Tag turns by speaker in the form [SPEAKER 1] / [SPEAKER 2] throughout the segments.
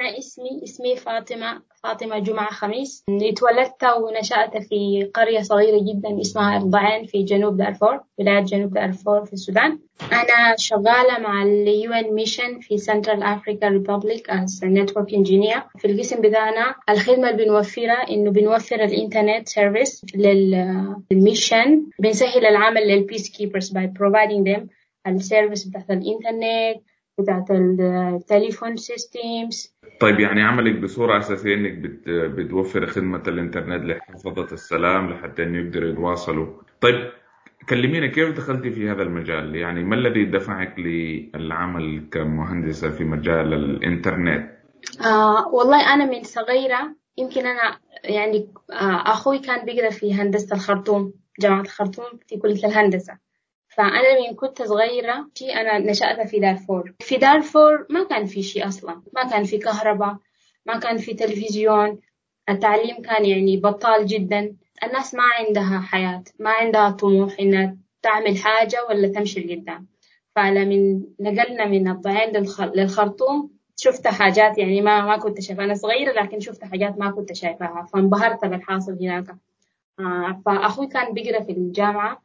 [SPEAKER 1] أنا اسمي اسمي فاطمة فاطمة جمعة خميس. اتولدت ونشأت في قرية صغيرة جدا اسمها الضعين في جنوب دارفور ولاية جنوب دارفور في السودان. أنا شغالة مع ال UN mission في Central Africa Republic as network engineer في القسم بتاعنا الخدمة اللي بنوفرها إنه بنوفر الإنترنت service لل mission بنسهل العمل لل peacekeepers by providing them ال service بتاعت الإنترنت. بتاعت التليفون systems
[SPEAKER 2] طيب يعني عملك بصورة أساسية إنك بت... بتوفر خدمة الإنترنت لحفظة السلام لحتى إنه يقدروا يتواصلوا. طيب كلمينا كيف دخلتي في هذا المجال؟ يعني ما الذي دفعك للعمل كمهندسة في مجال الإنترنت؟
[SPEAKER 1] آه والله أنا من صغيرة يمكن أنا يعني آه أخوي كان بيقرأ في هندسة الخرطوم جامعة الخرطوم في كلية الهندسة. فأنا من كنت صغيرة شي أنا نشأت في دارفور. في دارفور ما كان في شيء أصلا. ما كان في كهرباء ما كان في تلفزيون. التعليم كان يعني بطال جدا. الناس ما عندها حياة ما عندها طموح إنها تعمل حاجة ولا تمشي لقدام. فلما نقلنا من الضعين للخرطوم شفت حاجات يعني ما ما كنت شايفها. أنا صغيرة لكن شفت حاجات ما كنت شايفاها فانبهرت بالحاصل هناك. آه فأخوي كان بيقرأ في الجامعة.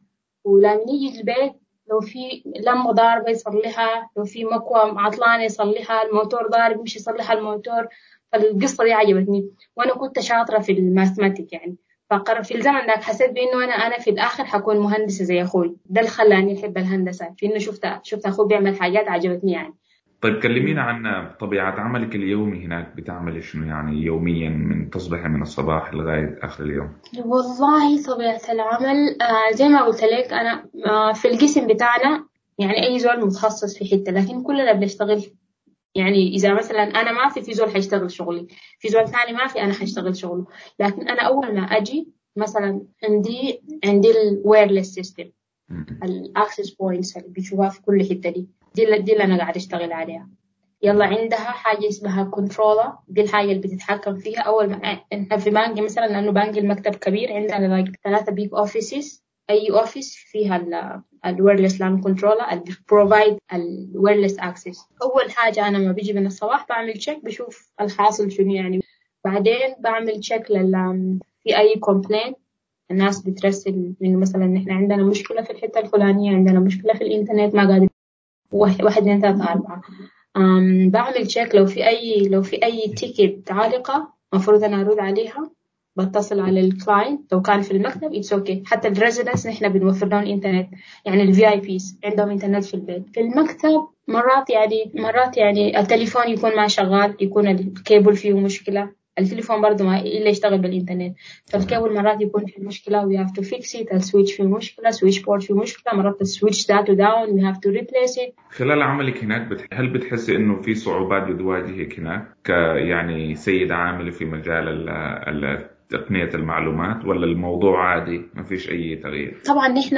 [SPEAKER 1] ولما يجي البيت لو في لمبة ضاربة يصلحها لو في مكوى عطلانة يصلحها الموتور ضارب يمشي يصلح الموتور فالقصة دي عجبتني. وأنا كنت شاطرة في الماثماتيك يعني. فقرر في الزمن ذاك حسيت بإنه أنا أنا في الآخر حكون مهندسه زي أخوي. ده اللي خلاني أحب الهندسة. في إنه شفت شفت أخوي بيعمل حاجات عجبتني يعني.
[SPEAKER 2] طيب كلمينا عن طبيعة عملك اليومي هناك بتعملي شنو يعني يوميا من تصبحي من الصباح لغاية آخر اليوم؟
[SPEAKER 1] والله طبيعة العمل آه زي ما قلت لك أنا آه في القسم بتاعنا يعني أي زول متخصص في حتة لكن كلنا بنشتغل. يعني إذا مثلا أنا ما في في زول حيشتغل شغلي في زول ثاني ما في أنا حيشتغل شغله. لكن أنا أول ما أجي مثلا عندي عندي ال wireless system ال access points اللي بيشوفها في كل حتة دي. دي دي اللي أنا قاعد أشتغل عليها. يلا عندها حاجة اسمها controller دي الحاجة اللي بتتحكم فيها. أول ما إحنا في بنك مثلا لأنه بنك المكتب كبير عندنا ثلاثة big offices أي office فيها ال wireless لأن controller اللي provide ال wireless access أول حاجة أنا ما بيجي من الصباح بعمل check بشوف الحاصل شنو يعني. بعدين بعمل check لل في أي complain الناس بترسل إنه مثلا نحن عندنا مشكلة في الحتة الفلانية عندنا مشكلة في الإنترنت ما قادر واحد اثنين ثلاثة أربعة. بعمل check لو في أي لو في أي ticket عالقة المفروض أنا أرد عليها بتصل على ال client لو كان في المكتب it's okay. حتى ال residence نحن بنوفر لهم انترنت يعني ال VIPs عندهم انترنت في البيت. في المكتب مرات يعني مرات يعني التليفون يكون ما شغال يكون الكيبل فيه مشكلة. التليفون برضه ما إلا يشتغل بالإنترنت. فالكيبل مرات يكون في مشكلة we have to fix it ال switch في مشكلة switch board في مشكلة مرات ال switch ذاته down we have to replace it.
[SPEAKER 2] خلال عملك هناك بت... هل بتحسي إنه في صعوبات بتواجهك هناك ك يعني سيدة عاملة في مجال ال... ال... تقنية المعلومات ولا الموضوع عادي ما فيش أي تغيير؟
[SPEAKER 1] طبعا نحن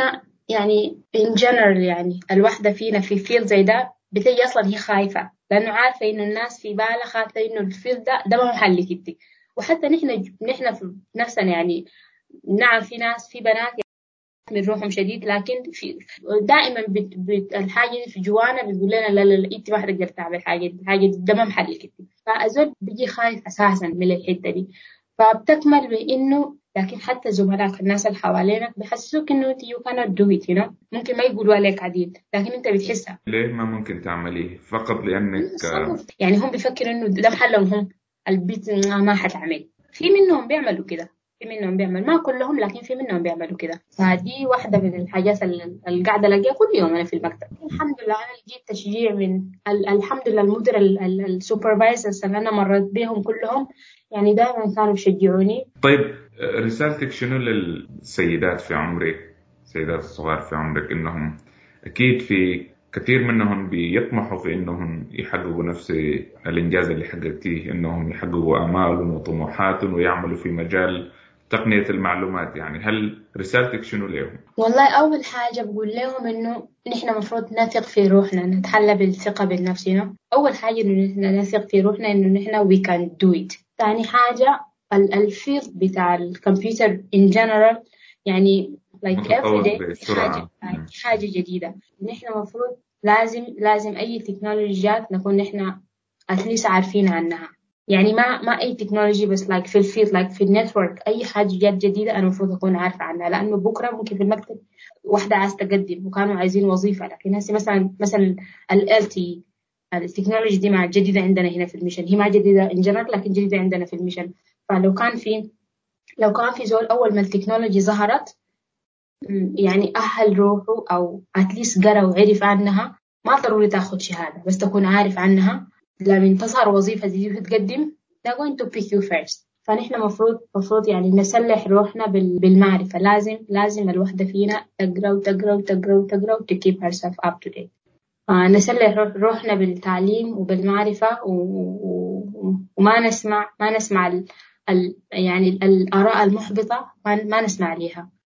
[SPEAKER 1] يعني in general يعني الوحدة فينا في field زي ده بتجي أصلا هي خايفة. لأنه عارفة إنه الناس في بالها خاطرة إنه ال field ده ده ما محلك أنت وحتى نحن نحن في نفسنا يعني نعم في ناس في بنات من روحهم شديد لكن في دائما بت بت الحاجة في جوانا بتقول لنا لا لا, لا إنت ما حتقدر تعمل الحاجة دي الحاجة دي ده ما محلك فالزول بيجي خايف أساسا من الحتة دي. فبتكمل بإنه لكن حتى زملائك الناس اللي حوالينك بيحسسوك إنه cannot do it you know ممكن ما يقولوا عليك عديل لكن أنت بتحسها.
[SPEAKER 2] ليه ما ممكن تعمليه؟ فقط لأنك
[SPEAKER 1] يعني هم بيفكروا إنه ده محلهم هم. البيت ما حتعمل. في منهم بيعملوا كده. في منهم بيعمل. ما كلهم لكن في منهم بيعملوا كده. فدي واحدة من الحاجات اللي قاعدة ألاقيها كل يوم أنا في المكتب. الحمد لله أنا لقيت تشجيع من الحمد لله المدير السوبرفايزرز اللي أنا مريت بهم كلهم يعني دائما كانوا يشجعوني.
[SPEAKER 2] طيب رسالتك شنو للسيدات في عمرك؟ السيدات الصغار في عمرك إنهم أكيد في كثير منهم بيطمحوا في إنهم يحققوا نفس الإنجاز اللي حققتيه إنهم يحققوا امالهم وطموحاتهم ويعملوا في مجال تقنية المعلومات يعني هل رسالتك شنو لهم؟
[SPEAKER 1] والله أول حاجة بقول لهم إنه نحن المفروض نثق في روحنا نتحلى بالثقة بنفسنا أول حاجة إنه نحن نثق في روحنا إنه نحن we can do it. ثاني حاجة الفيلد بتاع الكمبيوتر in general يعني like every day حاجة, حاجة جديدة. نحن المفروض لازم لازم أي technologies نكون نحن at least عارفين عنها. يعني ما ما أي technology بس like في ال field like في ال network أي حاجة جديدة أنا المفروض أكون عارفة عنها. لأنه بكرة ممكن في المكتب واحدة عايزة تقدم وكانوا عايزين وظيفة. لكن هسه مثلا مثلا ال تي ال technology دي مع جديدة عندنا هنا في ال mission. هي ما جديدة in general لكن جديدة عندنا في ال mission. فلو كان في لو كان في زول أول ما ال technology ظهرت يعني أهل روحه أو اتليست قرأ وعرف عنها ما ضروري تاخذ شهادة. بس تكون عارف عنها لما تظهر وظيفة دي وتقدم they're going to pick you first. فنحن مفروض مفروض يعني نسلح روحنا بالمعرفة. لازم لازم الوحدة فينا تقرأ وتقرأ وتقرأ وتقرأ to keep herself up to date. آه نسلح روحنا بالتعليم وبالمعرفة و... و... وما نسمع ما نسمع ال... ال... يعني الآراء المحبطة ما, ما نسمع ليها.